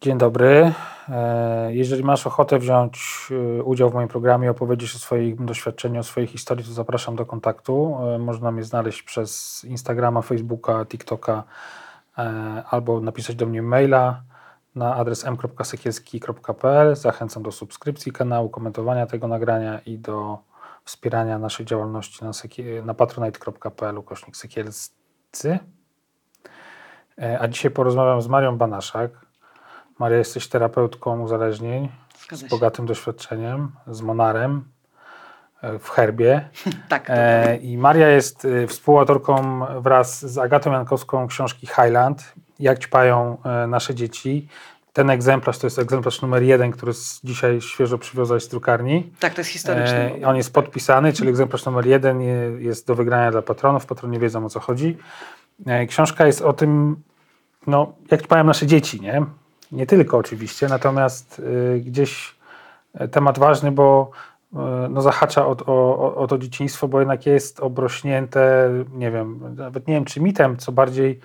Dzień dobry. E, jeżeli masz ochotę wziąć e, udział w moim programie, opowiedzieć o swoim doświadczeniu, o swojej historii, to zapraszam do kontaktu. E, można mnie znaleźć przez Instagrama, Facebooka, TikToka albo napisać do mnie maila na adres m.sekielski.pl. Zachęcam do subskrypcji kanału, komentowania tego nagrania i do wspierania naszej działalności na, na patronite.pl ukośnik sekielscy. A dzisiaj porozmawiam z Marią Banaszak. Maria, jesteś terapeutką uzależnień z bogatym doświadczeniem, z Monarem e, w herbie. tak. E, I Maria jest e, współautorką wraz z Agatą Jankowską książki Highland. Jak ćpają e, nasze dzieci. Ten egzemplarz to jest egzemplarz numer jeden, który dzisiaj świeżo przywiozłaś z drukarni. Tak, to jest historyczny. E, on jest podpisany, czyli egzemplarz numer jeden jest do wygrania dla patronów. Patroni wiedzą o co chodzi. E, książka jest o tym, no, jak ćpają nasze dzieci, nie? Nie tylko oczywiście, natomiast y, gdzieś e, temat ważny, bo y, no, zahacza o, o, o to dzieciństwo, bo jednak jest obrośnięte, nie wiem, nawet nie wiem czy mitem, co bardziej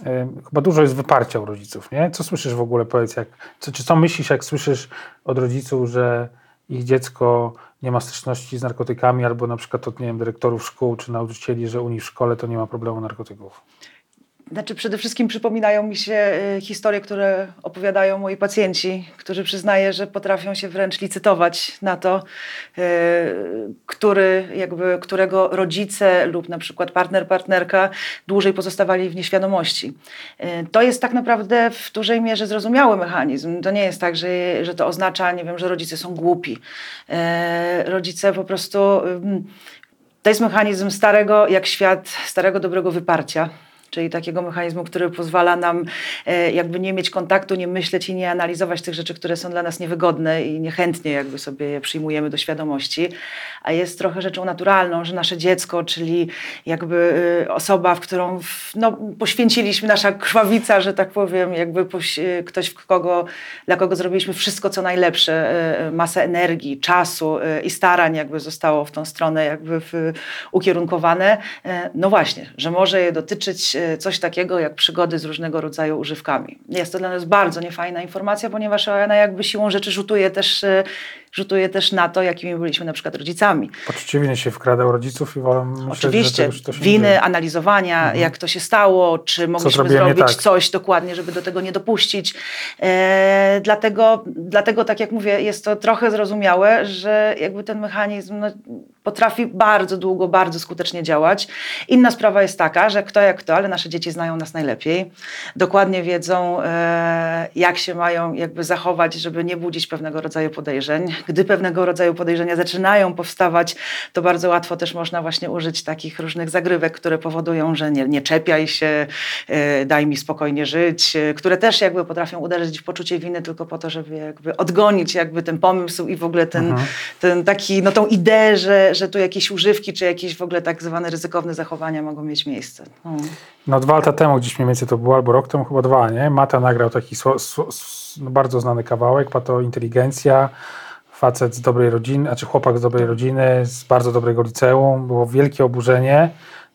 y, chyba dużo jest wyparcia u rodziców, nie? Co słyszysz w ogóle, powiedz, jak, co, czy co myślisz, jak słyszysz od rodziców, że ich dziecko nie ma styczności z narkotykami, albo na przykład od, nie wiem, dyrektorów szkół czy nauczycieli, że u nich w szkole to nie ma problemu narkotyków? Znaczy przede wszystkim przypominają mi się y, historie, które opowiadają moi pacjenci, którzy przyznaję, że potrafią się wręcz licytować na to, y, który, jakby, którego rodzice lub na przykład partner, partnerka dłużej pozostawali w nieświadomości. Y, to jest tak naprawdę w dużej mierze zrozumiały mechanizm. To nie jest tak, że, że to oznacza, nie wiem, że rodzice są głupi. Rodzice po prostu... To jest mechanizm starego jak świat, starego dobrego wyparcia czyli takiego mechanizmu, który pozwala nam e, jakby nie mieć kontaktu, nie myśleć i nie analizować tych rzeczy, które są dla nas niewygodne i niechętnie jakby sobie je przyjmujemy do świadomości, a jest trochę rzeczą naturalną, że nasze dziecko, czyli jakby e, osoba, w którą no, poświęciliśmy, nasza krwawica, że tak powiem, jakby e, ktoś, w kogo, dla kogo zrobiliśmy wszystko, co najlepsze, masę energii, czasu i starań jakby zostało w tą stronę jakby ukierunkowane, no właśnie, że może je dotyczyć coś takiego jak przygody z różnego rodzaju używkami. Jest to dla nas bardzo niefajna informacja, ponieważ ona jakby siłą rzeczy rzutuje też y, rzutuje też na to, jakimi byliśmy na przykład rodzicami. Poczucie winy się wkrada u rodziców i Oczywiście, myśleć, że winy, dzieje. analizowania, mhm. jak to się stało, czy mogliśmy zrobić tak. coś dokładnie, żeby do tego nie dopuścić. E, dlatego, dlatego, tak jak mówię, jest to trochę zrozumiałe, że jakby ten mechanizm no, potrafi bardzo długo, bardzo skutecznie działać. Inna sprawa jest taka, że kto jak kto, ale nasze dzieci znają nas najlepiej. Dokładnie wiedzą, e, jak się mają jakby zachować, żeby nie budzić pewnego rodzaju podejrzeń gdy pewnego rodzaju podejrzenia zaczynają powstawać, to bardzo łatwo też można właśnie użyć takich różnych zagrywek, które powodują, że nie, nie czepiaj się, e, daj mi spokojnie żyć, e, które też jakby potrafią uderzyć w poczucie winy tylko po to, żeby jakby odgonić jakby ten pomysł i w ogóle ten, mhm. ten taki, no tą ideę, że, że tu jakieś używki, czy jakieś w ogóle tak zwane ryzykowne zachowania mogą mieć miejsce. No, no dwa lata temu, gdzieś mniej więcej to było, albo rok temu, chyba dwa, nie? Mata nagrał taki no, bardzo znany kawałek, Pato Inteligencja, facet z dobrej rodziny, znaczy chłopak z dobrej rodziny, z bardzo dobrego liceum. Było wielkie oburzenie,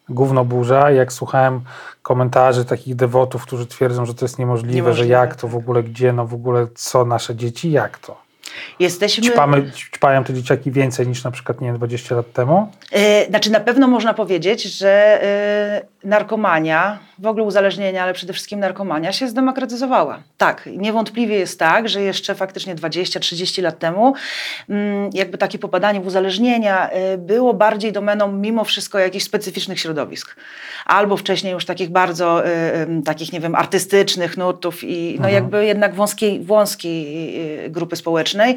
gówno burza. Jak słuchałem komentarzy takich dewotów, którzy twierdzą, że to jest niemożliwe, niemożliwe. że jak to w ogóle, gdzie, no w ogóle co nasze dzieci, jak to? Jesteśmy... Ćpamy, ćpają te dzieciaki więcej niż na przykład, nie wiem, 20 lat temu? Yy, znaczy na pewno można powiedzieć, że yy, narkomania, w ogóle uzależnienia, ale przede wszystkim narkomania się zdemokratyzowała. Tak, niewątpliwie jest tak, że jeszcze faktycznie 20-30 lat temu yy, jakby takie popadanie w uzależnienia y, było bardziej domeną mimo wszystko jakichś specyficznych środowisk. Albo wcześniej już takich bardzo, y, takich nie wiem, artystycznych nutów i no mhm. jakby jednak wąskiej, wąskiej y, grupy społecznej,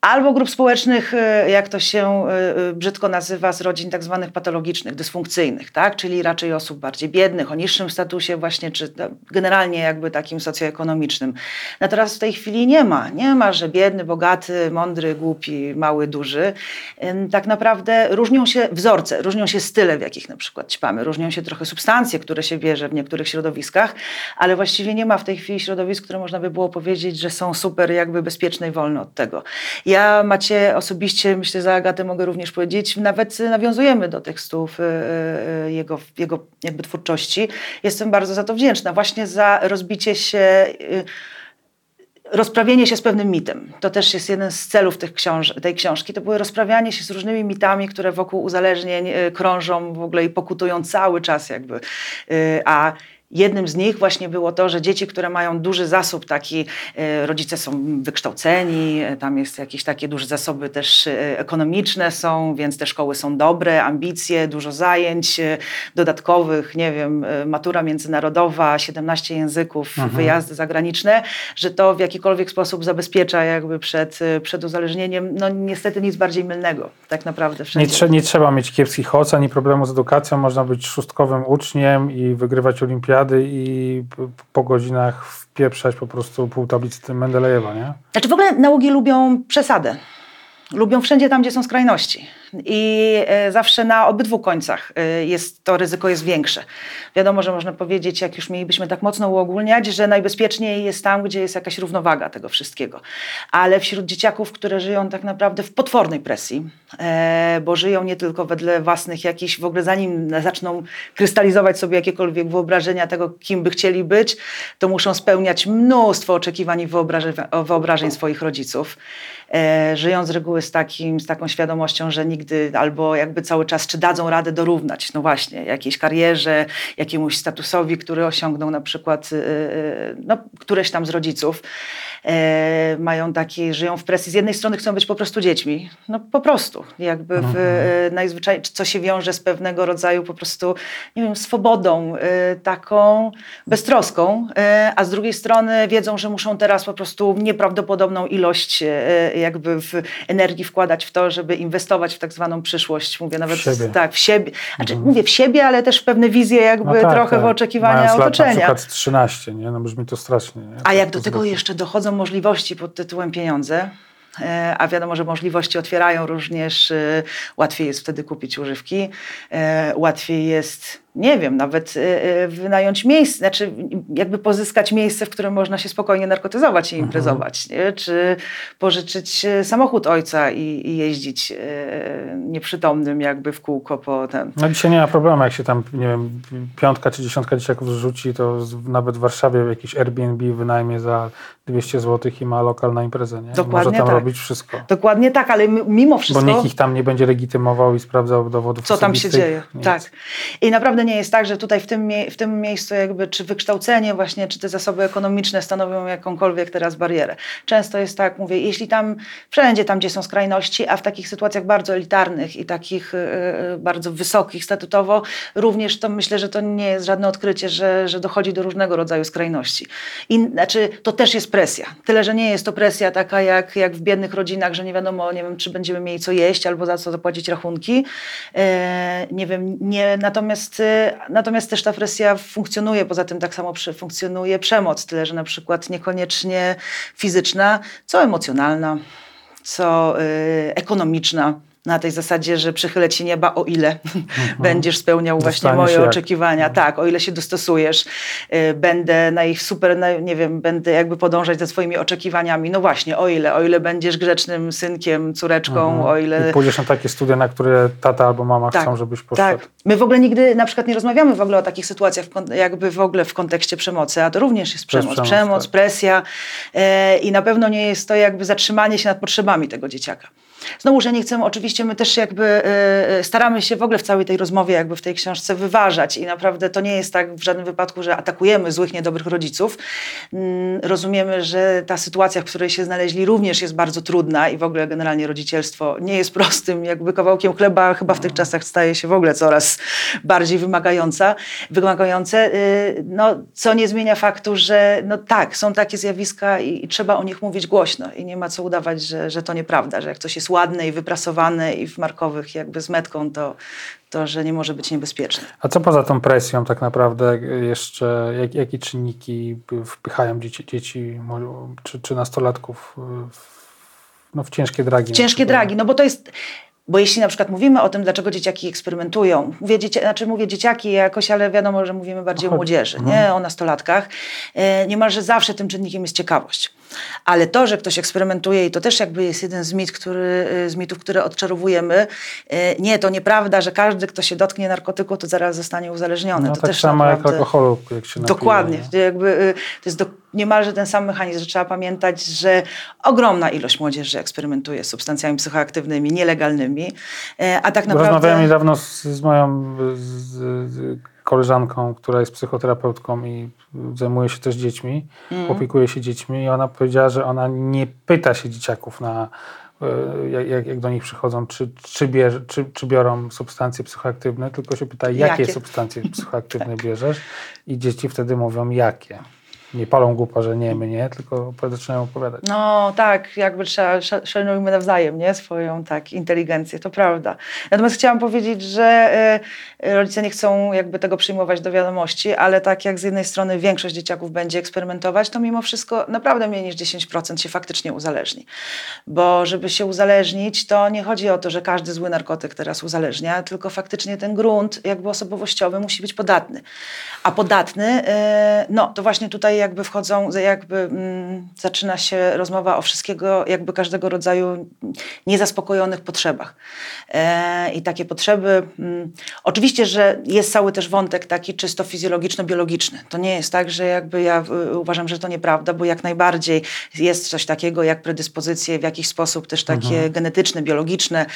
albo grup społecznych, e, jak to się e, e, brzydko nazywa, z rodzin tak zwanych patologicznych, dysfunkcyjnych, tak? czyli raczej osób bardziej biednych, o niższym statusie właśnie, czy generalnie jakby takim socjoekonomicznym. Natomiast w tej chwili nie ma, nie ma, że biedny, bogaty, mądry, głupi, mały, duży. Tak naprawdę różnią się wzorce, różnią się style, w jakich na przykład ćpamy, różnią się trochę substancje, które się bierze w niektórych środowiskach, ale właściwie nie ma w tej chwili środowisk, które można by było powiedzieć, że są super jakby bezpieczne i wolne od tego. Ja macie osobiście, myślę, za Agatę mogę również powiedzieć, nawet nawiązujemy do tekstów y, y, y, jego, jego jakby twórczości. Jestem bardzo za to wdzięczna, właśnie za rozbicie się rozprawienie się z pewnym mitem. To też jest jeden z celów książ tej książki. To było rozprawianie się z różnymi mitami, które wokół uzależnień krążą w ogóle i pokutują cały czas jakby. A Jednym z nich właśnie było to, że dzieci, które mają duży zasób, taki e, rodzice są wykształceni, e, tam jest jakieś takie duże zasoby też e, ekonomiczne są, więc te szkoły są dobre, ambicje, dużo zajęć dodatkowych, nie wiem, matura międzynarodowa, 17 języków, mhm. wyjazdy zagraniczne, że to w jakikolwiek sposób zabezpiecza jakby przed, przed uzależnieniem. No niestety nic bardziej mylnego, tak naprawdę wszędzie. Nie, trze nie trzeba mieć kiepskich ocen, ani problemu z edukacją, można być szóstkowym uczniem i wygrywać olimpiadę i po godzinach wpieprzać po prostu pół tablicy Mendelejewa, nie? Znaczy w ogóle nałogi lubią przesadę. Lubią wszędzie tam, gdzie są skrajności i e, zawsze na obydwu końcach e, jest, to ryzyko jest większe. Wiadomo, że można powiedzieć, jak już mielibyśmy tak mocno uogólniać, że najbezpieczniej jest tam, gdzie jest jakaś równowaga tego wszystkiego. Ale wśród dzieciaków, które żyją tak naprawdę w potwornej presji, e, bo żyją nie tylko wedle własnych jakichś, w ogóle zanim zaczną krystalizować sobie jakiekolwiek wyobrażenia tego, kim by chcieli być, to muszą spełniać mnóstwo oczekiwań i wyobrażeń, wyobrażeń swoich rodziców. Żyją z reguły z, takim, z taką świadomością, że nigdy, albo jakby cały czas, czy dadzą radę dorównać, no właśnie, jakiejś karierze, jakiemuś statusowi, który osiągną na przykład y, y, no, któreś tam z rodziców. E, mają takie, żyją w presji. Z jednej strony chcą być po prostu dziećmi, no po prostu, jakby w, mhm. e, najzwyczajniej, co się wiąże z pewnego rodzaju po prostu, nie wiem, swobodą, e, taką beztroską, e, a z drugiej strony wiedzą, że muszą teraz po prostu nieprawdopodobną ilość e, jakby w energii wkładać w to, żeby inwestować w tak zwaną przyszłość. Mówię nawet w siebie. tak, w siebie. Znaczy, mhm. Mówię w siebie, ale też w pewne wizje jakby no tak, trochę tak. w oczekiwania Mając otoczenia. Lat na przykład 13, nie? No brzmi to strasznie. Nie? A jak do tego jeszcze dochodzą możliwości pod tytułem pieniądze, e, a wiadomo, że możliwości otwierają również, e, łatwiej jest wtedy kupić używki, e, łatwiej jest nie wiem, nawet y, y, wynająć miejsce, znaczy jakby pozyskać miejsce, w którym można się spokojnie narkotyzować i mhm. imprezować, nie? czy pożyczyć y, samochód ojca i, i jeździć nieprzytomnym jakby w kółko po ten. No dzisiaj nie ma problemu, jak się tam, nie wiem, piątka czy dziesiątka dzieciaków zrzuci, to nawet w Warszawie jakiś Airbnb wynajmie za 200 zł i ma lokal na imprezę, nie? Dokładnie Może tam tak. robić wszystko. Dokładnie tak, ale mimo wszystko... Bo nikt ich tam nie będzie legitymował i sprawdzał dowodów Co tam się dzieje, nic. tak. I naprawdę nie jest tak, że tutaj w tym, w tym miejscu jakby czy wykształcenie właśnie, czy te zasoby ekonomiczne stanowią jakąkolwiek teraz barierę. Często jest tak, mówię, jeśli tam, wszędzie tam, gdzie są skrajności, a w takich sytuacjach bardzo elitarnych i takich yy, bardzo wysokich statutowo, również to myślę, że to nie jest żadne odkrycie, że, że dochodzi do różnego rodzaju skrajności. I znaczy, to też jest presja. Tyle, że nie jest to presja taka jak, jak w biednych rodzinach, że nie wiadomo, nie wiem, czy będziemy mieli co jeść albo za co zapłacić rachunki. Yy, nie wiem, nie, natomiast Natomiast też ta presja funkcjonuje, poza tym tak samo funkcjonuje przemoc, tyle że na przykład niekoniecznie fizyczna, co emocjonalna, co y, ekonomiczna na tej zasadzie, że przychylę ci nieba, o ile mhm. będziesz spełniał właśnie moje oczekiwania. Jak... Tak, o ile się dostosujesz, y, będę na ich super, na, nie wiem, będę jakby podążać za swoimi oczekiwaniami. No właśnie, o ile, o ile będziesz grzecznym synkiem, córeczką, mhm. o ile... I pójdziesz na takie studia, na które tata albo mama tak, chcą, żebyś poszedł. Tak. My w ogóle nigdy na przykład nie rozmawiamy w ogóle o takich sytuacjach, jakby w ogóle w kontekście przemocy, a to również jest przemoc. Przemoc, przemoc tak. presja yy, i na pewno nie jest to jakby zatrzymanie się nad potrzebami tego dzieciaka. Znowu, że nie chcemy, oczywiście my też jakby y, staramy się w ogóle w całej tej rozmowie, jakby w tej książce wyważać i naprawdę to nie jest tak w żadnym wypadku, że atakujemy złych, niedobrych rodziców. Mm, rozumiemy, że ta sytuacja, w której się znaleźli również jest bardzo trudna i w ogóle generalnie rodzicielstwo nie jest prostym jakby kawałkiem chleba, chyba w tych czasach staje się w ogóle coraz bardziej wymagająca, wymagające, y, no, co nie zmienia faktu, że no tak, są takie zjawiska i, i trzeba o nich mówić głośno i nie ma co udawać, że, że to nieprawda, że jak coś jest ładne i wyprasowane i w markowych jakby z metką, to, to że nie może być niebezpieczne. A co poza tą presją tak naprawdę jeszcze, jak, jakie czynniki wpychają dzieci, dzieci czy, czy nastolatków w, no, w ciężkie dragi? W ciężkie dragi, no bo to jest... Bo jeśli na przykład mówimy o tym, dlaczego dzieciaki eksperymentują, mówię, dzieci, znaczy mówię dzieciaki jakoś, ale wiadomo, że mówimy bardziej o młodzieży, nie mhm. o nastolatkach, e, niemalże zawsze tym czynnikiem jest ciekawość. Ale to, że ktoś eksperymentuje i to też jakby jest jeden z, mit, który, z mitów, które odczarowujemy, e, nie, to nieprawda, że każdy, kto się dotknie narkotyku, to zaraz zostanie uzależniony. No, to tak też samo naprawdę... jak alkoholu, jak się napije, Dokładnie. Jakby, e, to jest do, niemalże ten sam mechanizm, że trzeba pamiętać, że ogromna ilość młodzieży eksperymentuje z substancjami psychoaktywnymi, nielegalnymi, a tak naprawdę... Rozmawiałem niedawno z, z moją z, z koleżanką, która jest psychoterapeutką i zajmuje się też dziećmi, mm. opiekuje się dziećmi i ona powiedziała, że ona nie pyta się dzieciaków na e, jak, jak do nich przychodzą, czy, czy, bierze, czy, czy biorą substancje psychoaktywne, tylko się pyta, jakie, jakie? substancje psychoaktywne tak. bierzesz i dzieci wtedy mówią, jakie nie palą głupa, że nie, my nie, tylko zaczynają opowiadać. No tak, jakby trzeba, szanujmy nawzajem, nie, swoją tak, inteligencję, to prawda. Natomiast chciałam powiedzieć, że y, rodzice nie chcą jakby tego przyjmować do wiadomości, ale tak jak z jednej strony większość dzieciaków będzie eksperymentować, to mimo wszystko naprawdę mniej niż 10% się faktycznie uzależni. Bo żeby się uzależnić, to nie chodzi o to, że każdy zły narkotyk teraz uzależnia, tylko faktycznie ten grunt jakby osobowościowy musi być podatny. A podatny, y, no to właśnie tutaj jakby wchodzą, jakby mm, zaczyna się rozmowa o wszystkiego, jakby każdego rodzaju niezaspokojonych potrzebach. E, I takie potrzeby, mm, oczywiście, że jest cały też wątek taki czysto fizjologiczno-biologiczny. To nie jest tak, że jakby ja y, uważam, że to nieprawda, bo jak najbardziej jest coś takiego jak predyspozycje w jakiś sposób też takie mhm. genetyczne, biologiczne,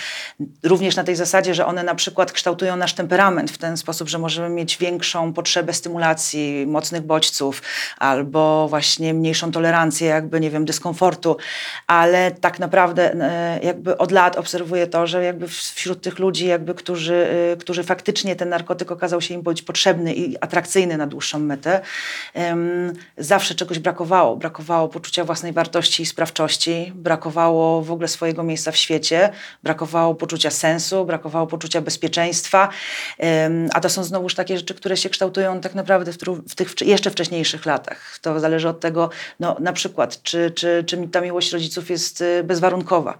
również na tej zasadzie, że one na przykład kształtują nasz temperament w ten sposób, że możemy mieć większą potrzebę stymulacji, mocnych bodźców, albo właśnie mniejszą tolerancję jakby, nie wiem, dyskomfortu, ale tak naprawdę e, jakby od lat obserwuję to, że jakby wśród tych ludzi jakby, którzy, e, którzy faktycznie ten narkotyk okazał się im być potrzebny i atrakcyjny na dłuższą metę, zawsze czegoś brakowało. Brakowało poczucia własnej wartości i sprawczości, brakowało w ogóle swojego miejsca w świecie, brakowało poczucia sensu, brakowało poczucia bezpieczeństwa, a to są znowuż takie rzeczy, które się kształtują tak naprawdę w, w tych jeszcze wcześniejszych latach. To zależy od tego, no, na przykład, czy, czy, czy ta miłość rodziców jest y, bezwarunkowa.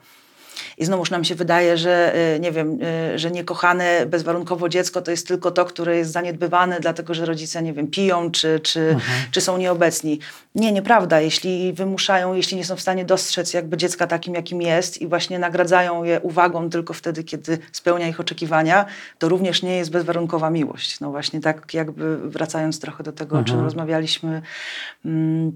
I znowuż nam się wydaje, że y, nie wiem, y, że niekochane bezwarunkowo dziecko to jest tylko to, które jest zaniedbywane, dlatego że rodzice, nie wiem, piją czy, czy, mhm. czy są nieobecni. Nie, nieprawda. Jeśli wymuszają, jeśli nie są w stanie dostrzec jakby dziecka takim, jakim jest i właśnie nagradzają je uwagą tylko wtedy, kiedy spełnia ich oczekiwania, to również nie jest bezwarunkowa miłość. No właśnie tak jakby wracając trochę do tego, mhm. o czym mhm. rozmawialiśmy. Mm,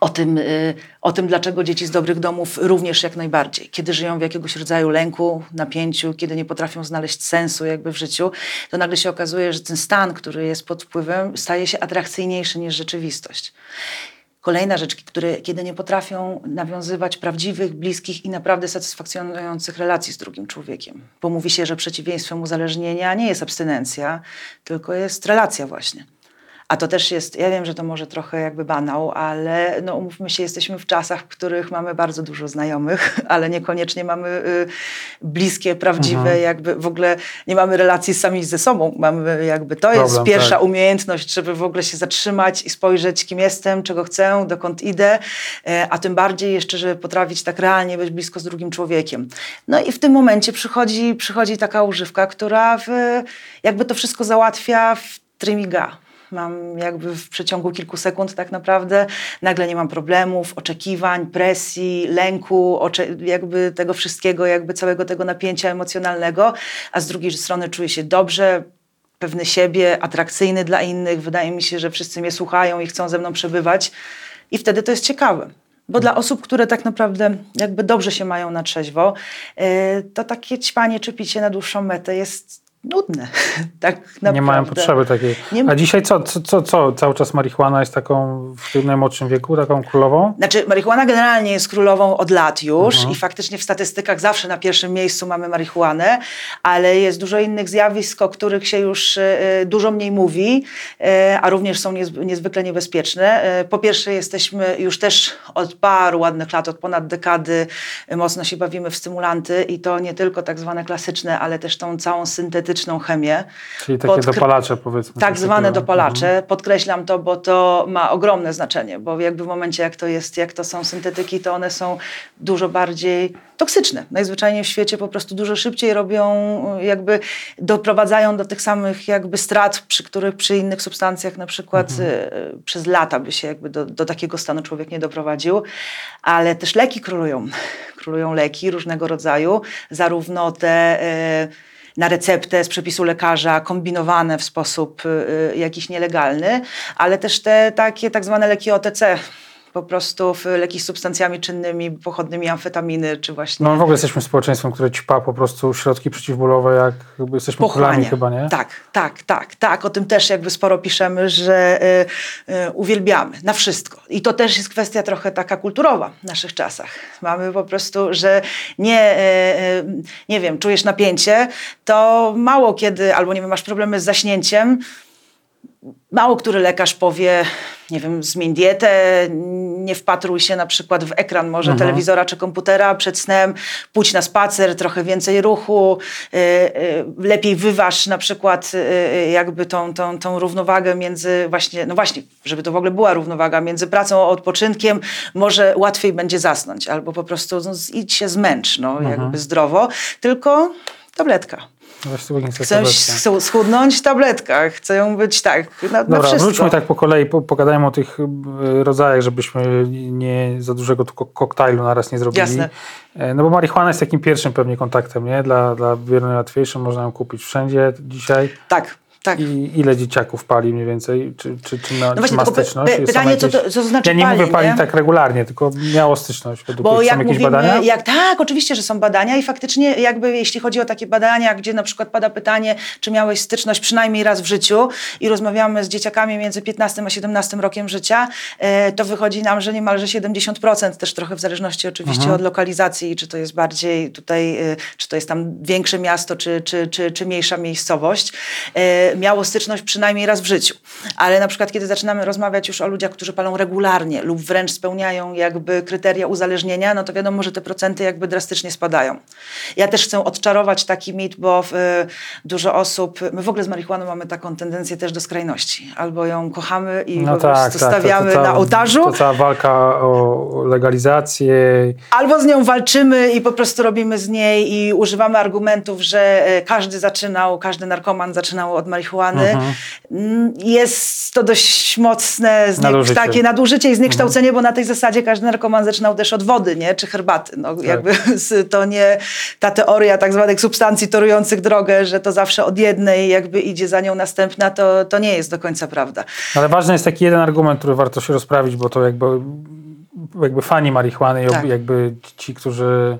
o tym, y, o tym, dlaczego dzieci z dobrych domów również jak najbardziej. Kiedy żyją w jakiegoś rodzaju lęku, napięciu, kiedy nie potrafią znaleźć sensu jakby w życiu, to nagle się okazuje, że ten stan, który jest pod wpływem, staje się atrakcyjniejszy niż rzeczywistość. Kolejna rzecz, które, kiedy nie potrafią nawiązywać prawdziwych, bliskich i naprawdę satysfakcjonujących relacji z drugim człowiekiem. Bo mówi się, że przeciwieństwem uzależnienia nie jest abstynencja, tylko jest relacja właśnie. A to też jest, ja wiem, że to może trochę jakby banał, ale no umówmy się, jesteśmy w czasach, w których mamy bardzo dużo znajomych, ale niekoniecznie mamy y, bliskie, prawdziwe, mhm. jakby w ogóle nie mamy relacji sami ze sobą. Mamy jakby, to Problem, jest pierwsza tak. umiejętność, żeby w ogóle się zatrzymać i spojrzeć, kim jestem, czego chcę, dokąd idę, e, a tym bardziej jeszcze, żeby potrafić tak realnie być blisko z drugim człowiekiem. No i w tym momencie przychodzi, przychodzi taka używka, która w, jakby to wszystko załatwia w trymiga Mam jakby w przeciągu kilku sekund tak naprawdę, nagle nie mam problemów, oczekiwań, presji, lęku, jakby tego wszystkiego, jakby całego tego napięcia emocjonalnego, a z drugiej strony czuję się dobrze, pewny siebie, atrakcyjny dla innych. Wydaje mi się, że wszyscy mnie słuchają i chcą ze mną przebywać i wtedy to jest ciekawe. Bo dla osób, które tak naprawdę jakby dobrze się mają na trzeźwo, y, to takie ćpanie czy picie na dłuższą metę jest nudne. tak naprawdę. Nie mają potrzeby takiej. A dzisiaj co, co, co, co? Cały czas marihuana jest taką w tym najmłodszym wieku, taką królową? Znaczy, marihuana generalnie jest królową od lat już Mhm. i faktycznie w statystykach zawsze na pierwszym miejscu mamy marihuanę, ale jest dużo innych zjawisk, o których się już e, dużo mniej mówi, e, a również są niezwykle niebezpieczne. E, Po pierwsze, jesteśmy już też od paru ładnych lat, od ponad dekady e, mocno się bawimy w stymulanty i to nie tylko tak zwane klasyczne, ale też tą całą syntetyczną chemię. Czyli takie Podkre- dopalacze powiedzmy. Tak zwane dopalacze. Podkreślam to, bo to ma ogromne znaczenie, bo jakby w momencie, jak to jest, jak to są syntetyki, to one są dużo bardziej toksyczne. Najzwyczajniej w świecie po prostu dużo szybciej robią, jakby doprowadzają do tych samych jakby strat, przy których przy innych substancjach na przykład e, przez lata by się jakby do, do takiego stanu człowiek nie doprowadził. Ale też leki królują. Królują leki różnego rodzaju, zarówno te e, na receptę z przepisu lekarza, kombinowane w sposób y, jakiś nielegalny, ale też te takie tak zwane leki OTC, po prostu w- leki z substancjami czynnymi, pochodnymi amfetaminy, czy właśnie No w ogóle jesteśmy społeczeństwem, które ćpa po prostu środki przeciwbólowe, jak jakby jesteśmy królami chyba, nie? Tak, tak, tak, tak. O tym też jakby sporo piszemy, że y, y, uwielbiamy na wszystko. I to też jest kwestia trochę taka kulturowa w naszych czasach. Mamy po prostu, że nie, y, y, nie wiem, czujesz napięcie, to mało kiedy, albo nie wiem, masz problemy z zaśnięciem, Mało który lekarz powie, nie wiem, zmień dietę, nie wpatruj się na przykład w ekran może Mhm. telewizora czy komputera przed snem, pójdź na spacer, trochę więcej ruchu, y, y, lepiej wyważ na przykład y, jakby tą, tą, tą równowagę między właśnie, no właśnie, żeby to w ogóle była równowaga między pracą a odpoczynkiem, może łatwiej będzie zasnąć, albo po prostu no, idź się zmęcz, no, Mhm. jakby zdrowo, tylko tabletka. Chcę Chcę schudnąć tabletka, chcę ją być tak, na, na Dobra, wszystko. wróćmy tak po kolei, po, pogadajmy o tych y, rodzajach, żebyśmy nie za dużego tu ko- koktajlu naraz nie zrobili. Jasne. E, No bo marihuana jest takim pierwszym pewnie kontaktem, nie? Dla, dla wielu najłatwiejszym, można ją kupić wszędzie dzisiaj. Tak, tak. I ile dzieciaków pali mniej więcej? Czy, czy, czy, ma, No czy właśnie, ma tylko py- styczność? Jest pytanie, co to- co to znaczy Ja nie pali, mówię pali nie? tak regularnie, tylko miało styczność. Według Bo są jak jakieś mówimy, badania? jak, tak, oczywiście, że są badania i faktycznie jakby jeśli chodzi o takie badania, gdzie na przykład pada pytanie, czy miałeś styczność przynajmniej raz w życiu i rozmawiamy z dzieciakami między 15 a 17 rokiem życia, e, to wychodzi nam, że niemalże 70%, też trochę w zależności oczywiście Mhm. od lokalizacji, czy to jest bardziej tutaj, e, czy to jest tam większe miasto, czy, czy, czy, czy mniejsza miejscowość, e, miało styczność przynajmniej raz w życiu. Ale na przykład, kiedy zaczynamy rozmawiać już o ludziach, którzy palą regularnie lub wręcz spełniają jakby kryteria uzależnienia, no to wiadomo, że te procenty jakby drastycznie spadają. Ja też chcę odczarować taki mit, bo w, y, dużo osób, my w ogóle z marihuaną mamy taką tendencję też do skrajności. Albo ją kochamy i po prostu stawiamy to, to, na ołtarzu, To cała walka o legalizację. albo z nią walczymy i po prostu robimy z niej i używamy argumentów, że e, każdy zaczynał, każdy narkoman zaczynał od marihuany. Mm, Jest to dość mocne znie- Nadużycie. takie nadużycie i zniekształcenie, bo na tej zasadzie każdy narkoman zaczynał też od wody, nie? czy herbaty. No, jakby z- to nie ta teoria tak zwanych substancji torujących drogę, że to zawsze od jednej jakby idzie za nią następna, to, to nie jest do końca prawda. Ale ważny jest taki jeden argument, który warto się rozprawić, bo to jakby, jakby fani marihuany i Tak. jakby ci, którzy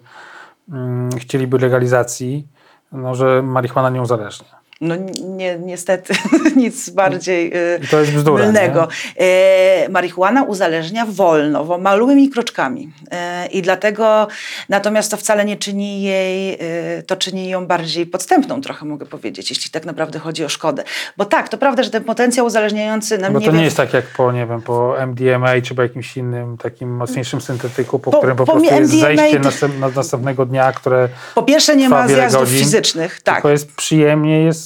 mm, chcieliby legalizacji, no, że marihuana nie uzależnia. No nie, niestety nic bardziej y, to jest bzdura, mylnego. E, marihuana uzależnia wolno, wo- małymi kroczkami. E, I dlatego, natomiast to wcale nie czyni jej, e, to czyni ją bardziej podstępną trochę mogę powiedzieć, jeśli tak naprawdę chodzi o szkodę. Bo tak, to prawda, że ten potencjał uzależniający nam Bo nie to wiem, nie jest tak jak po, nie wiem, po MDMA czy po jakimś innym takim mocniejszym syntetyku, po, Po- którym po, po prostu jest MDMA zejście następ, na, następnego dnia, które Po pierwsze nie ma zjazdów godzin, fizycznych, tak. tylko jest przyjemnie, jest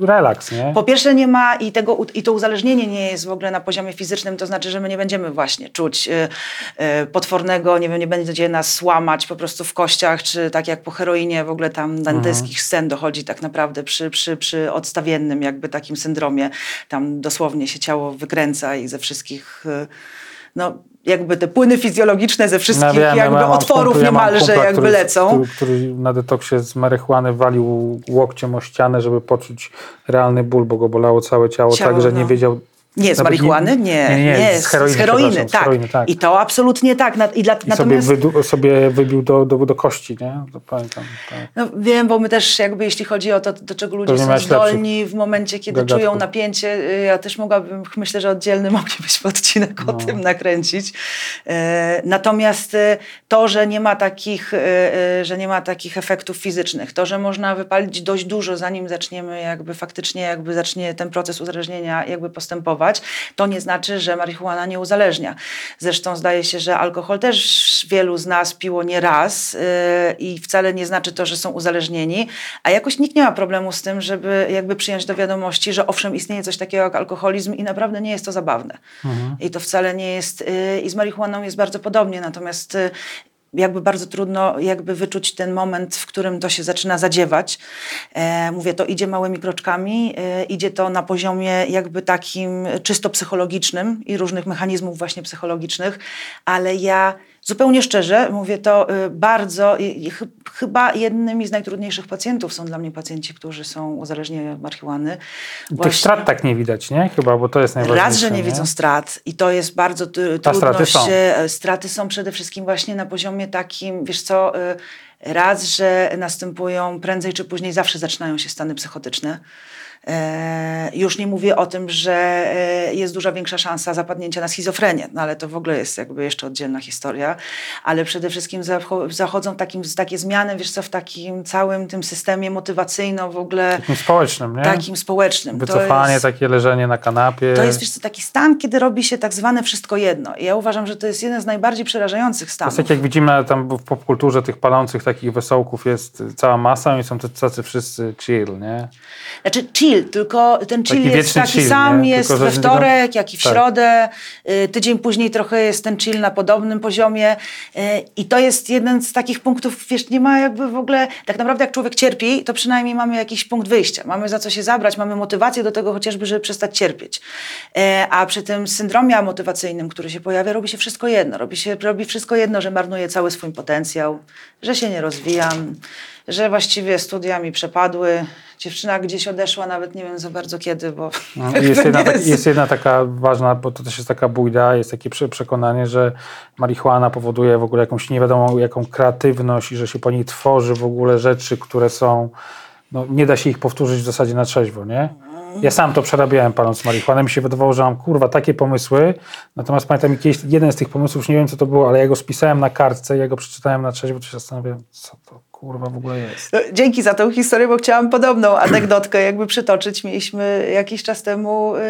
relaks, nie? Po pierwsze nie ma i, tego, i to uzależnienie nie jest w ogóle na poziomie fizycznym, to znaczy, że my nie będziemy właśnie czuć y, y, potwornego, nie wiem, nie będzie nas łamać po prostu w kościach, czy tak jak po heroinie w ogóle tam dantejskich scen dochodzi tak naprawdę przy, przy, przy odstawiennym jakby takim syndromie. Tam dosłownie się ciało wykręca i ze wszystkich... Y, no, jakby te płyny fizjologiczne ze wszystkich No wiem, ja jakby mam otworów kumpla- ja niemalże kumpla, jakby który, lecą. Który, który na detoksie z marihuany walił łokciem o ścianę, żeby poczuć realny ból, bo go bolało całe ciało, Ciało, tak, że nie no. wiedział Nie, z marihuany? Nie, nie, nie, nie, z heroiny, z heroiny, przepraszam, z tak. heroiny, tak. I to absolutnie tak. Na- I dla, I natomiast... sobie, wydu, sobie wybił do, do, do kości, nie? To pamiętam. Tak. No, wiem, bo my też jakby jeśli chodzi o to, do czego ludzie Pewnie są zdolni w momencie, kiedy czują napięcie, y, ja też mogłabym, myślę, że oddzielny moglibyśmy odcinek No. o tym nakręcić. E, Natomiast e, to, że nie ma takich, e, że nie ma takich efektów fizycznych, to, że można wypalić dość dużo, zanim zaczniemy jakby faktycznie jakby zacznie ten proces uzależnienia jakby postępować, to nie znaczy, że marihuana nie uzależnia. Zresztą zdaje się, że alkohol też wielu z nas piło nie raz yy, i wcale nie znaczy to, że są uzależnieni, a jakoś nikt nie ma problemu z tym, żeby jakby przyjąć do wiadomości, że owszem istnieje coś takiego jak alkoholizm i naprawdę nie jest to zabawne. I to wcale nie jest, yy, i z marihuaną jest bardzo podobnie, natomiast yy, jakby bardzo trudno jakby wyczuć ten moment, w którym to się zaczyna zadziewać. E, mówię, to idzie małymi kroczkami, e, idzie to na poziomie jakby takim czysto psychologicznym i różnych mechanizmów właśnie psychologicznych, ale ja zupełnie szczerze mówię to y, bardzo, chyba jednymi z najtrudniejszych pacjentów są dla mnie pacjenci, którzy są uzależnieni od marihuany. Tych Właśnie- strat tak nie widać, nie? Chyba, bo to jest najważniejsze. Raz, że nie, widzą strat i to jest bardzo trudność. straty są. e, Straty są przede wszystkim właśnie na poziomie takim, wiesz co, e, raz, że następują prędzej czy później, zawsze zaczynają się stany psychotyczne. E, już nie mówię o tym, że e, jest duża większa szansa zapadnięcia na schizofrenię, no ale to w ogóle jest jakby jeszcze oddzielna historia, ale przede wszystkim zacho- zachodzą takim, takie zmiany, wiesz co, w takim całym tym systemie motywacyjno w ogóle Takim społecznym, nie? takim społecznym. To Wycofanie, jest- takie leżenie na kanapie. to jest wiesz co, taki stan, kiedy robi się tak zwane wszystko jedno. I ja uważam, że to jest jeden z najbardziej przerażających To stanów. jest tak jak widzimy tam w popkulturze tych palących takich wesołków jest cała masa i są to tacy wszyscy chill, nie? Znaczy chill, tylko ten chill Taki jest taki chill, sam, nie? jest we wtorek, jak i w tak. środę. Y, Tydzień później trochę jest ten chill na podobnym poziomie. Y, I to jest jeden z takich punktów, wiesz, nie ma jakby w ogóle, tak naprawdę jak człowiek cierpi, to przynajmniej mamy jakiś punkt wyjścia. Mamy za co się zabrać, mamy motywację do tego chociażby, żeby przestać cierpieć. E, A przy tym syndromie amotywacyjnym, który się pojawia, robi się wszystko jedno. Robi, się, robi wszystko jedno, że marnuję cały swój potencjał, że się nie rozwijam, że właściwie studia mi przepadły. Dziewczyna gdzieś odeszła, nawet nie wiem za bardzo kiedy, bo No, jest, jedna, tak, jest. jedna taka ważna, bo to też jest taka bójda, jest takie prze- przekonanie, że marihuana powoduje w ogóle jakąś nie wiadomo jaką kreatywność i że się po niej tworzy w ogóle rzeczy, które są, no nie da się ich powtórzyć w zasadzie na trzeźwo, nie? Ja sam to przerabiałem paląc marihuanę, mi się wydawało, że mam kurwa takie pomysły, natomiast pamiętam kiedyś jeden z tych pomysłów, już nie wiem co to było, ale ja go spisałem na kartce, ja go przeczytałem na trzeźwo, to się zastanawiałem, co to kurwa w ogóle jest. No, Dzięki za tą historię, bo chciałam podobną anegdotkę jakby przytoczyć. Mieliśmy jakiś czas temu y,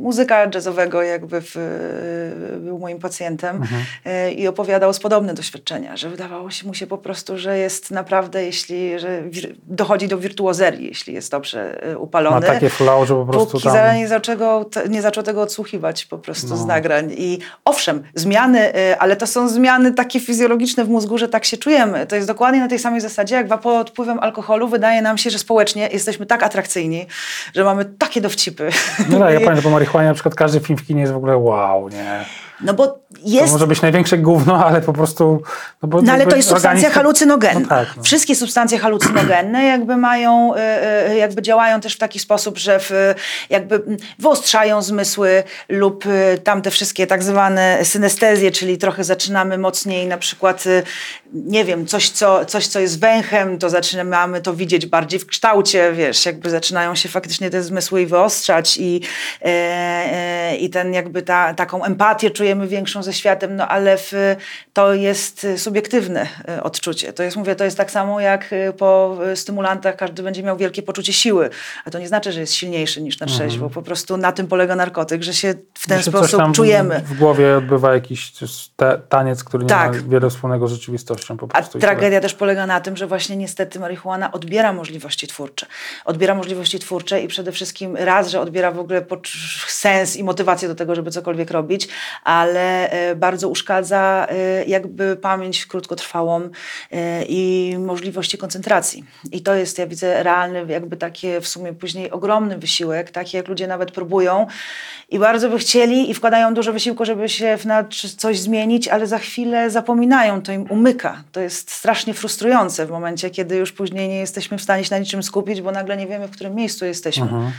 muzyka jazzowego jakby w, y, był moim pacjentem y, i opowiadał z podobne doświadczenia, że wydawało się mu się po prostu, że jest naprawdę, jeśli że wir, dochodzi do wirtuozerii, jeśli jest dobrze y, Ma upalony. takie flow, że po prostu Póki tam... nie zaczął, nie zaczął tego odsłuchiwać po prostu z nagrań. I owszem, zmiany, y, ale to są zmiany takie fizjologiczne w mózgu, że tak się czujemy. To jest dokładnie na tej samej zasadzie, jak pod wpływem alkoholu wydaje nam się, że społecznie jesteśmy tak atrakcyjni, że mamy takie dowcipy. No tak, ja pamiętam po marihuanie na przykład każdy film w kinie jest w ogóle wow, nie? No bo To jest może być największe gówno, ale po prostu... No, bo No ale to jest substancja halucynogenna. No tak, no. Wszystkie substancje halucynogenne jakby mają, y, y, jakby działają też w taki sposób, że w, jakby wyostrzają zmysły lub y, tam te wszystkie tak zwane synestezje, czyli trochę zaczynamy mocniej na przykład, y, nie wiem, coś co, coś, co jest węchem, to zaczynamy to widzieć bardziej w kształcie, wiesz, jakby zaczynają się faktycznie te zmysły wyostrzać i, e, e, i ten jakby ta, taką empatię czujemy większą ze światem, no ale w, to jest y, subiektywne y, odczucie. To jest, mówię, to jest tak samo jak y, po stymulantach każdy będzie miał wielkie poczucie siły, a to nie znaczy, że jest silniejszy niż na trzeźwo, po prostu na tym polega narkotyk, że się w ten coś sposób czujemy. W głowie odbywa jakiś ta- taniec, który nie Tak. ma wiele wspólnego z rzeczywistością po A prostu. tyle. tragedia też polega na tym, że właśnie niestety marihuana odbiera możliwości twórcze. Odbiera możliwości twórcze i przede wszystkim raz, że odbiera w ogóle sens i motywację do tego, żeby cokolwiek robić, a ale e, bardzo uszkadza e, jakby pamięć krótkotrwałą e, i możliwości koncentracji. I to jest, ja widzę, realny, jakby takie w sumie później ogromny wysiłek, taki jak ludzie nawet próbują i bardzo by chcieli i wkładają dużo wysiłku, żeby się na coś zmienić, ale za chwilę zapominają, to im umyka. To jest strasznie frustrujące w momencie, kiedy już później nie jesteśmy w stanie się na niczym skupić, bo nagle nie wiemy, w którym miejscu jesteśmy. Mhm.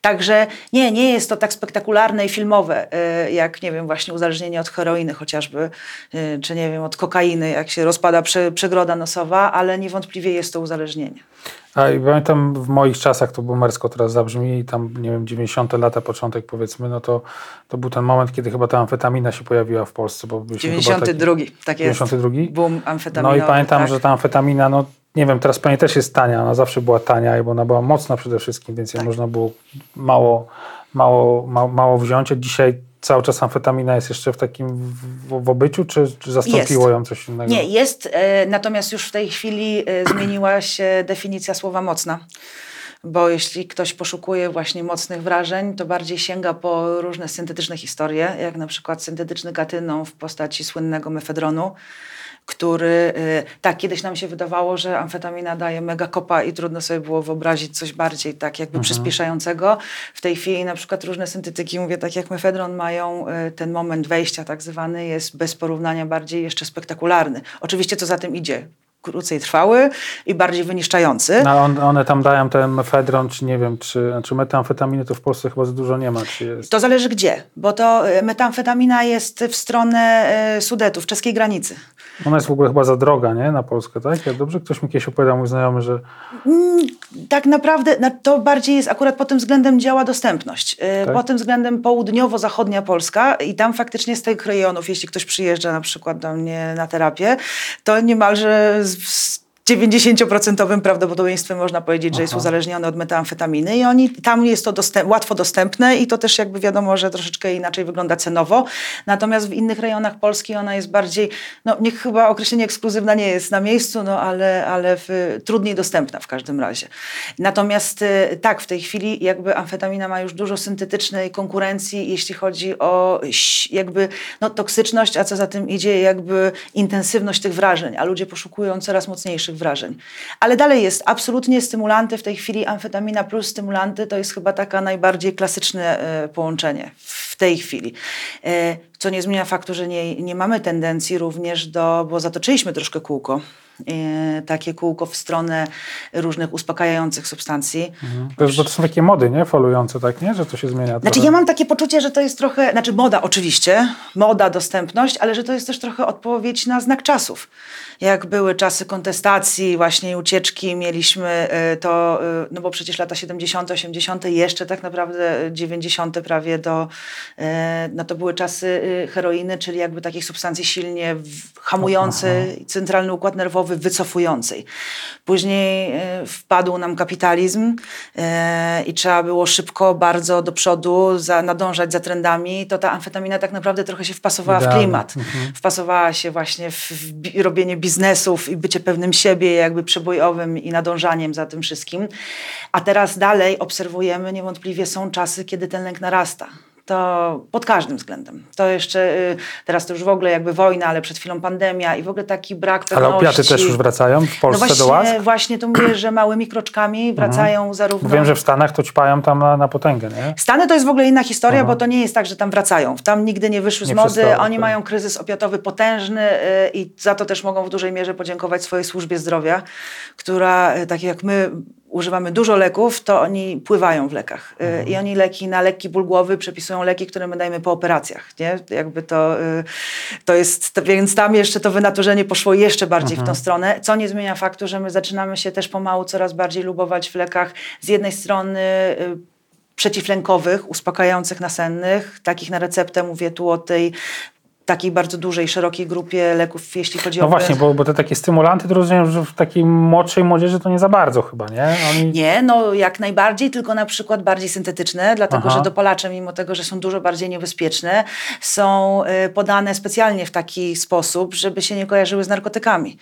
Także nie, nie jest to tak spektakularne i filmowe, jak nie wiem, właśnie uzależnienie od heroiny chociażby, y, czy nie wiem, od kokainy, jak się rozpada przegroda nosowa, ale niewątpliwie jest to uzależnienie. A i pamiętam w moich czasach, to boomersko teraz zabrzmi, tam, nie wiem, 90 lata, początek powiedzmy, no to, to był ten moment, kiedy chyba ta amfetamina się pojawiła w Polsce. Bo 92, taki, tak jest. 92? Boom amfetaminowy. No i pamiętam, tak. że ta amfetamina, no nie wiem, teraz pani też jest tania, ona zawsze była tania, bo ona była mocna przede wszystkim, więc tak. można było mało, mało, mało, mało wziąć. Dzisiaj cały czas amfetamina jest jeszcze w takim w, w obyciu, czy, czy zastąpiło jest. ją coś innego? Nie, jest, e, natomiast już w tej chwili e, zmieniła się definicja słowa mocna. Bo jeśli ktoś poszukuje właśnie mocnych wrażeń, to bardziej sięga po różne syntetyczne historie, jak na przykład syntetyczny katyną w postaci słynnego mefedronu, który, y, tak, kiedyś nam się wydawało, że amfetamina daje mega kopa i trudno sobie było wyobrazić coś bardziej tak jakby mhm. przyspieszającego. W tej chwili na przykład różne syntetyki, mówię tak jak mefedron, mają y, ten moment wejścia tak zwany, jest bez porównania bardziej jeszcze spektakularny. Oczywiście co za tym idzie? Krócej trwały i bardziej wyniszczający. No, on, one tam dają ten mefedron, czy nie wiem, czy, czy metamfetaminy to w Polsce chyba za dużo nie ma. Czy jest... To zależy gdzie, bo to y, metamfetamina jest w stronę Sudetów, czeskiej granicy. Ona jest w ogóle chyba za droga, nie? Na Polskę, tak? Jak dobrze ktoś mi kiedyś opowiadał, mój znajomy, że... Mm, tak naprawdę to bardziej jest akurat pod tym względem działa dostępność. Y, tak? Pod tym względem południowo-zachodnia Polska i tam faktycznie z tych rejonów, jeśli ktoś przyjeżdża na przykład do mnie na terapię, to niemalże z is 90% prawdopodobieństwem można powiedzieć, Aha. że jest uzależniony od metamfetaminy i oni, tam jest to dostęp, łatwo dostępne i to też jakby wiadomo, że troszeczkę inaczej wygląda cenowo. Natomiast w innych rejonach Polski ona jest bardziej, no niech chyba określenie ekskluzywna nie jest na miejscu, no ale, ale w, trudniej dostępna w każdym razie. Natomiast y, tak, w tej chwili jakby amfetamina ma już dużo syntetycznej konkurencji, jeśli chodzi o jakby no, toksyczność, a co za tym idzie jakby intensywność tych wrażeń, a ludzie poszukują coraz mocniejszych wrażeń. Ale dalej jest absolutnie stymulanty, w tej chwili amfetamina plus stymulanty to jest chyba taka najbardziej klasyczne e, połączenie w tej chwili. E, co nie zmienia faktu, że nie, nie mamy tendencji również do, bo zatoczyliśmy troszkę kółko, e, takie kółko w stronę różnych uspokajających substancji. Mhm. To, bo to są takie mody, nie? Folujące, tak, nie? Że to się zmienia. Znaczy trochę. ja mam takie poczucie, że to jest trochę, znaczy moda oczywiście, moda, dostępność, ale że to jest też trochę odpowiedź na znak czasów jak były czasy kontestacji, właśnie ucieczki, mieliśmy y, to, y, no bo przecież lata 70., 80., jeszcze tak naprawdę 90. prawie do, y, no to były czasy heroiny, czyli jakby takich substancji silnie hamującej centralny układ nerwowy, wycofującej. Później wpadł nam kapitalizm i trzeba było szybko, bardzo do przodu za, nadążać za trendami, to ta amfetamina tak naprawdę trochę się wpasowała w klimat. Mhm. Wpasowała się właśnie w, w robienie biznesu biznesów i bycie pewnym siebie, jakby przebojowym i nadążaniem za tym wszystkim. A teraz dalej obserwujemy, niewątpliwie są czasy, kiedy ten lęk narasta to pod każdym względem. To jeszcze, y, teraz to już w ogóle jakby wojna, ale przed chwilą pandemia i w ogóle taki brak pewności. Ale opiaty też już wracają w Polsce no właśnie, do łask? Właśnie to mówię, że małymi kroczkami mhm. wracają mhm. zarówno... Wiem, że w Stanach to ćpają tam na, na potęgę, nie? Stany to jest w ogóle inna historia, mhm. bo to nie jest tak, że tam wracają. Tam nigdy nie wyszły nie z mody. Oni mają kryzys opiatowy potężny y, i za to też mogą w dużej mierze podziękować swojej służbie zdrowia, która, y, tak jak my używamy dużo leków, to oni pływają w lekach. Y, mhm. I oni leki na lekki ból głowy przepisują leki, które my dajemy po operacjach. Nie? Jakby to, y, to jest, więc tam jeszcze to wynaturzenie poszło jeszcze bardziej mhm. w tą mhm. stronę, co nie zmienia faktu, że my zaczynamy się też pomału coraz bardziej lubować w lekach z jednej strony y, przeciwlękowych, uspokajających nasennych, takich na receptę, mówię tu o tej takiej bardzo dużej, szerokiej grupie leków, jeśli chodzi no o... No właśnie, bo, bo te takie stymulanty, to rozumiem, że w takiej młodszej młodzieży to nie za bardzo chyba, nie? Oni... Nie, no jak najbardziej, tylko na przykład bardziej syntetyczne, dlatego Aha. że dopalacze, mimo tego, że są dużo bardziej niebezpieczne, są y, podane specjalnie w taki sposób, żeby się nie kojarzyły z narkotykami.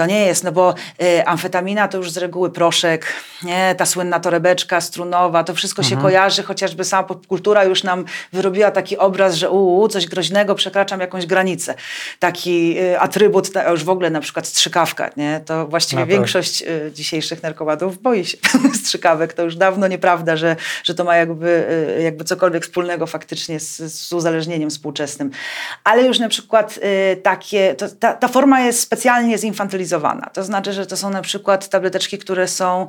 To nie jest, no bo y, amfetamina to już z reguły proszek, nie? ta słynna torebeczka strunowa, to wszystko się kojarzy, chociażby sama popkultura już nam wyrobiła taki obraz, że uu, coś groźnego, przekraczam jakąś granicę. Taki y, atrybut, ta, już w ogóle na przykład strzykawka, nie? to właściwie No tak. większość y, dzisiejszych narkomanów boi się strzykawek. To już dawno nieprawda, że, że to ma jakby, y, jakby cokolwiek wspólnego faktycznie z, z uzależnieniem współczesnym. Ale już na przykład y, takie, to, ta, ta forma jest specjalnie zinfantylizowana. To znaczy, że to są na przykład tableteczki, które są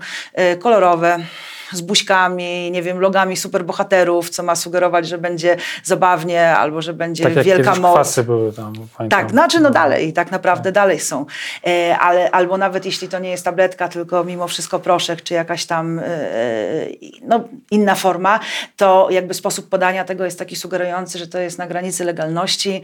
y, kolorowe, z buźkami, nie wiem, logami superbohaterów, co ma sugerować, że będzie zabawnie albo że będzie Tak wielka moc. kwasy były tam. Pamiętam. Tak, znaczy no dalej, tak naprawdę dalej są. E, ale, albo nawet jeśli to nie jest tabletka, tylko mimo wszystko proszek, czy jakaś tam e, no, inna forma, to jakby sposób podania tego jest taki sugerujący, że to jest na granicy legalności.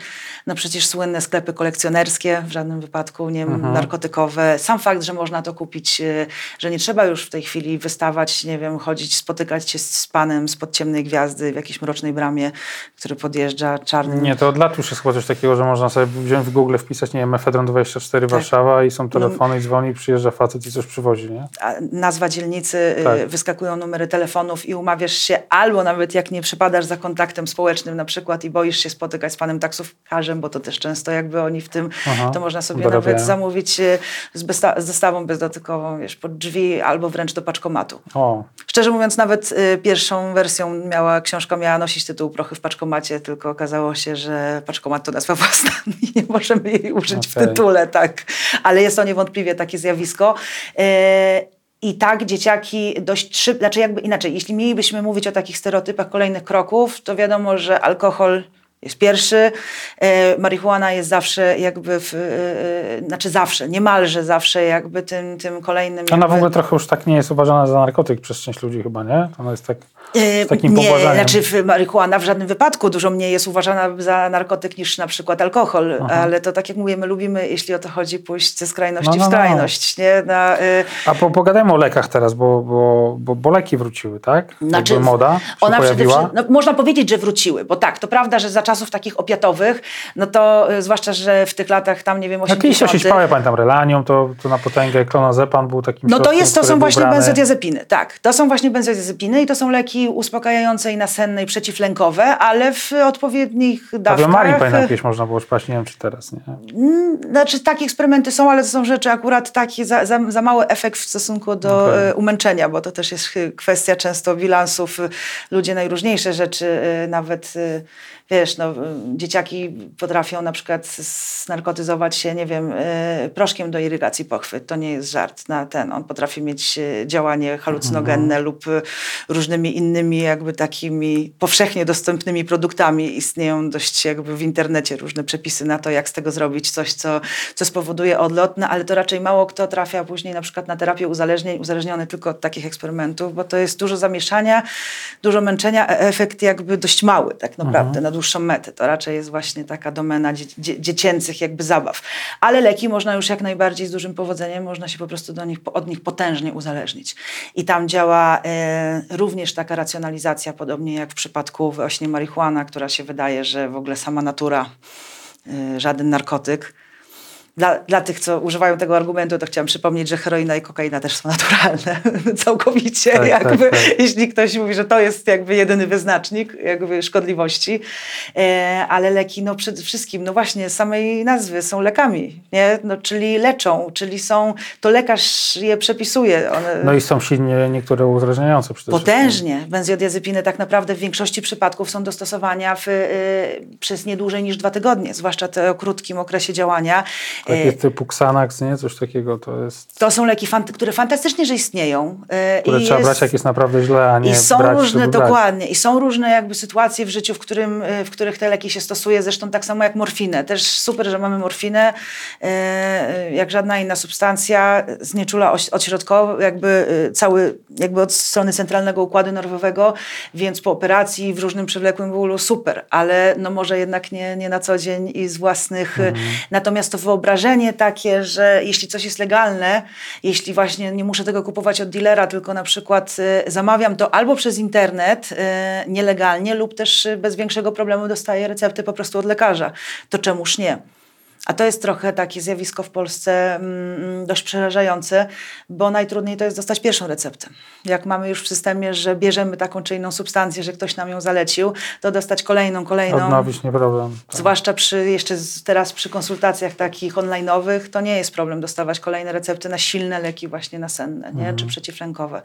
No przecież słynne sklepy kolekcjonerskie, w żadnym wypadku nie narkotykowe. Sam fakt, że można to kupić, e, że nie trzeba już w tej chwili wystawać, nie wiem, chodzić, spotykać się z panem spod ciemnej gwiazdy w jakiejś mrocznej bramie, który podjeżdża czarnym Nie, to od lat już jest chyba coś takiego, że można sobie wziąć w Google, wpisać, nie wiem, Mefedron 24 Tak. Warszawa i są telefony i dzwoni, przyjeżdża facet i coś przywozi, nie? a nazwa dzielnicy, y, Tak. wyskakują numery telefonów i umawiasz się, albo nawet jak nie przypadasz za kontaktem społecznym na przykład i boisz się spotykać z panem taksówkarzem, bo to też często jakby oni w tym, Aha, to można sobie dorabiają. nawet zamówić y, z, z dostawą bezdotykową, wiesz, pod drzwi albo wręcz do paczkomatu. O, Szczerze mówiąc, nawet y, pierwszą wersją miała, książka miała nosić tytuł Prochy w paczkomacie, tylko okazało się, że paczkomat to nazwa własna i nie możemy jej użyć w Okej. tytule, tak. Ale jest to niewątpliwie takie zjawisko. Y, i tak dzieciaki dość szybko, znaczy jakby inaczej, jeśli mielibyśmy mówić o takich stereotypach kolejnych kroków, to wiadomo, że alkohol jest pierwszy, e, marihuana jest zawsze jakby, w, e, e, znaczy zawsze, niemalże zawsze jakby tym, tym kolejnym... ona w jakby- ogóle trochę już tak nie jest uważana za narkotyk przez część ludzi chyba, nie? Ona jest tak z takim nie, pobłażaniem. znaczy w marihuana w żadnym wypadku dużo mniej jest uważana za narkotyk niż na przykład alkohol, ale to tak jak mówię, my lubimy, jeśli o to chodzi, pójść ze skrajności No, no, w no. skrajność. Nie? Na, y, A po, pogadajmy o lekach teraz, bo, bo, bo, bo leki wróciły, tak? Znaczy, Jakby moda się ona przede pojawiła. wszystkim, no, można powiedzieć, że wróciły, bo tak, to prawda, że za czasów takich opiatowych, no to y, zwłaszcza, że w tych latach tam, nie wiem, No kiedyś się 80 ja pamiętam, Relanium, to, to na potęgę, klonazepam był takim No to jest, to są właśnie brany. benzodiazepiny, tak. To są właśnie benzodiazepiny i to są leki uspokajające i nasenne i przeciwlękowe, ale w odpowiednich dawkach. Aviomarin pamiętam jakieś można było szpać, nie wiem czy teraz, nie? Mm, Znaczy takie eksperymenty są, ale to są rzeczy akurat takie za, za, za mały efekt w stosunku do e, umęczenia, bo to też jest chy- kwestia często bilansów. Ludzie najróżniejsze rzeczy, nawet wiesz, no, dzieciaki potrafią na przykład snarkotyzować się, nie wiem, e, proszkiem do irygacji pochwy. To nie jest żart na ten. On potrafi mieć e, działanie halucynogenne lub e, różnymi innymi jakby takimi powszechnie dostępnymi produktami. Istnieją dość jakby w internecie różne przepisy na to, jak z tego zrobić coś, co, co spowoduje odlot, no, ale to raczej mało kto trafia później na przykład na terapię uzależnień, uzależniony tylko od takich eksperymentów, bo to jest dużo zamieszania, dużo męczenia, a efekt jakby dość mały tak naprawdę na dłuższą metę. To raczej jest właśnie taka domena dzie- dzie- dziecięcych jakby zabaw. Ale leki można już jak najbardziej z dużym powodzeniem, można się po prostu do nich, od nich potężnie uzależnić. I tam działa e, również taka racjonalizacja, podobnie jak w przypadku właśnie marihuana, która się wydaje, że w ogóle sama natura, e, żaden narkotyk. Dla, dla tych, co używają tego argumentu, to chciałam przypomnieć, że heroina i kokaina też są naturalne. Całkowicie. Tak, jakby, tak, tak. Jeśli ktoś mówi, że to jest jakby jedyny wyznacznik jakby szkodliwości. E, ale leki, no przede wszystkim, no właśnie, samej nazwy są lekami, nie? No, czyli leczą, czyli są, to lekarz je przepisuje. One, No i są silnie niektóre uzależniające przede wszystkim. Potężnie. Benzodiazepiny tak naprawdę w większości przypadków są do stosowania w, y, przez nie dłużej niż dwa tygodnie, zwłaszcza te o krótkim okresie działania. Takie Y, typu Xanax, nie? Coś takiego to jest... to są leki, fant- które fantastycznie, że istnieją. y, Które i trzeba jest- brać jak jest naprawdę źle, a nie I są brać, różne, żeby brać. dokładnie, i są różne jakby sytuacje w życiu, w, którym, y, w których te leki się stosuje, zresztą tak samo jak morfinę. Też super, że mamy morfinę, y, jak żadna inna substancja, znieczula odśrodkowo, jakby cały, jakby od strony centralnego układu nerwowego, więc po operacji w różnym przewlekłym bólu super, ale no może jednak nie, nie na co dzień i z własnych. y, Natomiast to wyobrażenie takie, że jeśli coś jest legalne, jeśli właśnie nie muszę tego kupować od dealera, tylko na przykład y, zamawiam to albo przez internet y, nielegalnie lub też y, bez większego problemu dostaję receptę po prostu od lekarza, to czemuż nie? A to jest trochę takie zjawisko w Polsce mm, dość przerażające, bo najtrudniej to jest dostać pierwszą receptę. Jak mamy już w systemie, że bierzemy taką czy inną substancję, że ktoś nam ją zalecił, to dostać kolejną, kolejną. Odnowić nie problem. Tak. Zwłaszcza przy, jeszcze teraz przy konsultacjach takich online'owych, to nie jest problem dostawać kolejne recepty na silne leki właśnie nasenne, nie? Mhm. czy przeciwlękowe.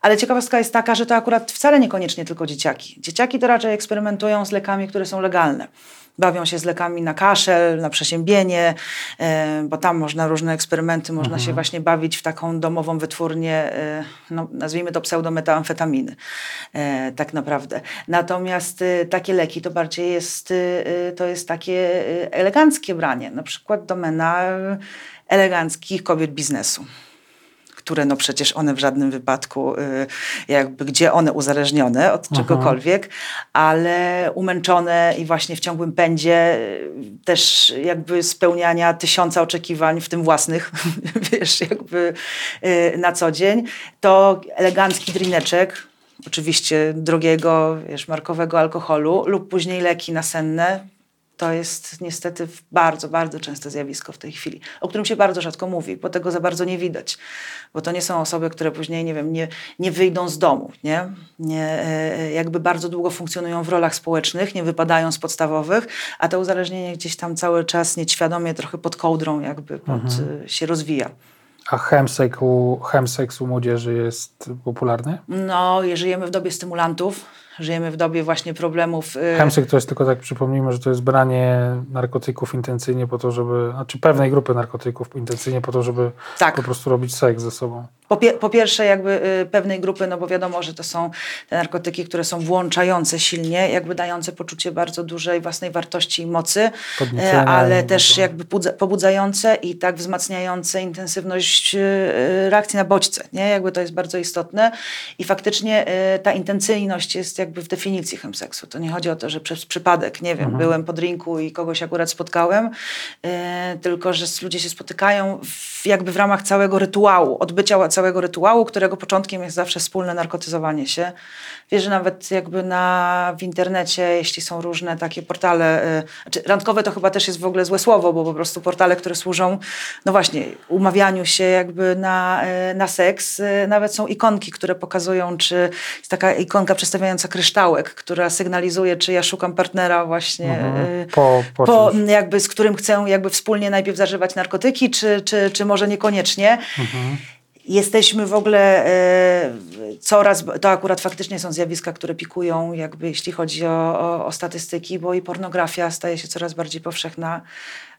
Ale ciekawostka jest taka, że to akurat wcale niekoniecznie tylko dzieciaki. Dzieciaki to raczej eksperymentują z lekami, które są legalne bawią się z lekami na kaszel, na przeziębienie, e, bo tam można różne eksperymenty, można mhm. się właśnie bawić w taką domową wytwórnię, e, no, nazwijmy to pseudometamfetaminy, e, tak naprawdę. Natomiast takie leki to bardziej jest, to jest takie eleganckie branie, na przykład domena eleganckich kobiet biznesu które no przecież one w żadnym wypadku, y, jakby gdzie one uzależnione od czegokolwiek, ale umęczone i właśnie w ciągłym pędzie y, też jakby spełniania tysiąca oczekiwań, w tym własnych, wiesz, jakby y, na co dzień, to elegancki drineczek, oczywiście drogiego, wiesz, markowego alkoholu lub później leki nasenne, to jest niestety bardzo, bardzo częste zjawisko w tej chwili, o którym się bardzo rzadko mówi, bo tego za bardzo nie widać. Bo to nie są osoby, które później, nie wiem, nie, nie wyjdą z domu, nie? nie? E, jakby bardzo długo funkcjonują w rolach społecznych, nie wypadają z podstawowych, a to uzależnienie gdzieś tam cały czas nieświadomie, trochę pod kołdrą jakby pod, mhm. się rozwija. A chemseks u, chemseks u młodzieży jest popularny? No, żyjemy w dobie stymulantów Żyjemy w dobie właśnie problemów. Y, Chemsyk to jest tylko tak, przypomnijmy, że to jest branie narkotyków intencyjnie po to, żeby, znaczy pewnej grupy narkotyków intencyjnie po to, żeby tak. po prostu robić seks ze sobą. Po, pie, po, pierwsze jakby y, pewnej grupy, no bo wiadomo, że to są te narkotyki, które są włączające silnie, jakby dające poczucie bardzo dużej własnej wartości i mocy, y, ale też jakby pobudzające i tak wzmacniające intensywność reakcji na bodźce, nie? Jakby to jest bardzo istotne i faktycznie ta intencyjność jest jakby w definicji chemseksu. To nie chodzi o to, że przez przypadek, nie wiem, mhm. byłem po drinku i kogoś akurat spotkałem, tylko że ludzie się spotykają w, jakby w ramach całego rytuału, odbycia całego rytuału, którego początkiem jest zawsze wspólne narkotyzowanie się. Wiesz, że nawet jakby na, w internecie, jeśli są różne takie portale, yy, znaczy randkowe to chyba też jest w ogóle złe słowo, bo po prostu portale, które służą, no właśnie, umawianiu się jakby na, yy, na seks, yy, nawet są ikonki, które pokazują, czy jest taka ikonka przedstawiająca kryształek, która sygnalizuje, czy ja szukam partnera właśnie, mhm. Y, po, po, po jakby, z którym chcę jakby wspólnie najpierw zażywać narkotyki, czy, czy, czy może niekoniecznie. Mhm. Jesteśmy w ogóle e, coraz, to akurat faktycznie są zjawiska, które pikują, jakby jeśli chodzi o, o, o statystyki, bo i pornografia staje się coraz bardziej powszechna.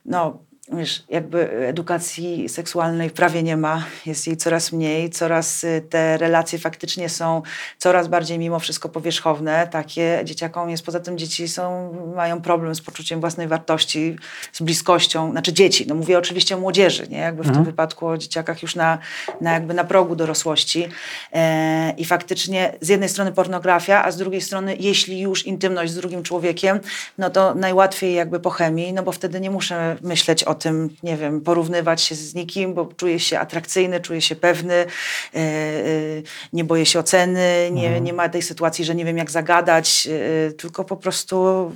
No, wiesz, jakby edukacji seksualnej prawie nie ma, jest jej coraz mniej, coraz y, te relacje faktycznie są coraz bardziej mimo wszystko powierzchowne, takie dzieciakom jest, poza tym dzieci są, mają problem z poczuciem własnej wartości, z bliskością, znaczy dzieci, no mówię oczywiście o młodzieży, nie, jakby w mhm. tym wypadku o dzieciakach już na, na jakby na progu dorosłości. E, i faktycznie z jednej strony pornografia, a z drugiej strony jeśli już intymność z drugim człowiekiem, no to najłatwiej jakby po chemii, no bo wtedy nie muszę myśleć o tym, nie wiem, porównywać się z nikim, bo czuję się atrakcyjny, czuję się pewny, yy, yy, nie boję się oceny, nie, mhm. nie ma tej sytuacji, że nie wiem jak zagadać, yy, tylko po prostu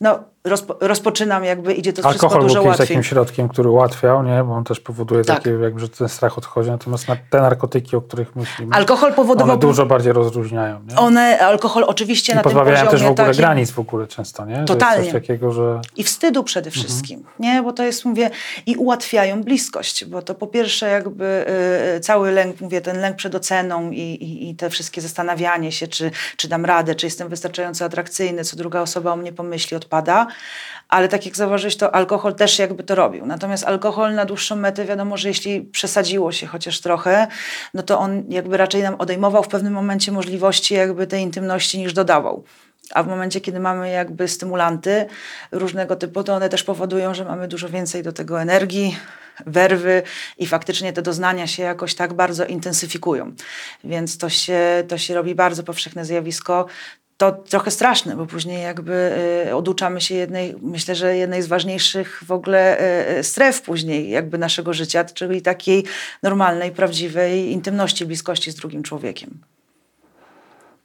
no, rozpo, rozpoczynam jakby, idzie to Alkohol wszystko dużo łatwiej. Alkohol jest takim środkiem, który ułatwiał, nie? bo on też powoduje tak. takie, jakby, że ten strach odchodzi, natomiast na te narkotyki, o których myślimy, alkohol powodował... one dużo bardziej rozróżniają. Nie? One, alkohol oczywiście I na pozbawiają tym też w ogóle takim... granic w ogóle często, nie? Totalnie. coś takiego, że... I wstydu przede mhm. wszystkim, mhm. nie? Bo to jest, mówię, i ułatwiają bliskość, bo to po pierwsze jakby y, cały lęk, mówię, ten lęk przed oceną i, i, i te wszystkie zastanawianie się, czy, czy dam radę, czy jestem wystarczająco atrakcyjny, co druga osoba o mnie pomyśli, odpada ale tak jak zauważyłeś, to alkohol też jakby to robił. Natomiast alkohol na dłuższą metę, wiadomo, że jeśli przesadziło się chociaż trochę, no to on jakby raczej nam odejmował w pewnym momencie możliwości jakby tej intymności niż dodawał. A w momencie, kiedy mamy jakby stymulanty różnego typu, to one też powodują, że mamy dużo więcej do tego energii, werwy i faktycznie te doznania się jakoś tak bardzo intensyfikują. Więc to się, to się robi bardzo powszechne zjawisko to trochę straszne, bo później jakby y, oduczamy się jednej, myślę, że jednej z ważniejszych w ogóle y, y, stref później jakby naszego życia, czyli takiej normalnej, prawdziwej intymności, bliskości z drugim człowiekiem.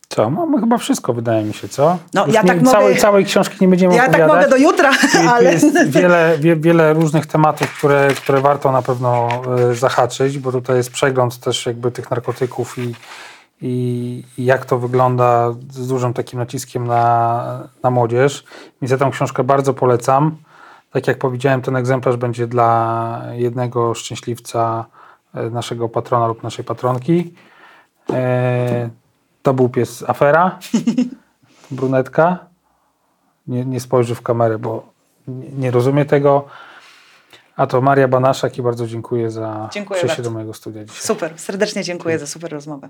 Co? Mamy chyba wszystko, wydaje mi się, co? No, Już ja nie, tak mogę- całej, całej książki nie będziemy Ja tak opowiadać. mogę do jutra, ale... jest wiele, wie, wiele różnych tematów, które, które warto na pewno zahaczyć, bo tutaj jest przegląd też jakby tych narkotyków i, i, jak to wygląda z dużym takim naciskiem na, na młodzież. Więc ja tę książkę bardzo polecam. Tak jak powiedziałem, ten egzemplarz będzie dla jednego szczęśliwca e, naszego patrona lub naszej patronki. E, to był pies Afera, brunetka. Nie, nie spojrzy w kamerę, bo nie, nie rozumie tego. A to Maria Banaszak i bardzo dziękuję za Dziękuję przyjście bardzo. do mojego studia dzisiaj. Super, serdecznie dziękuję za super rozmowę.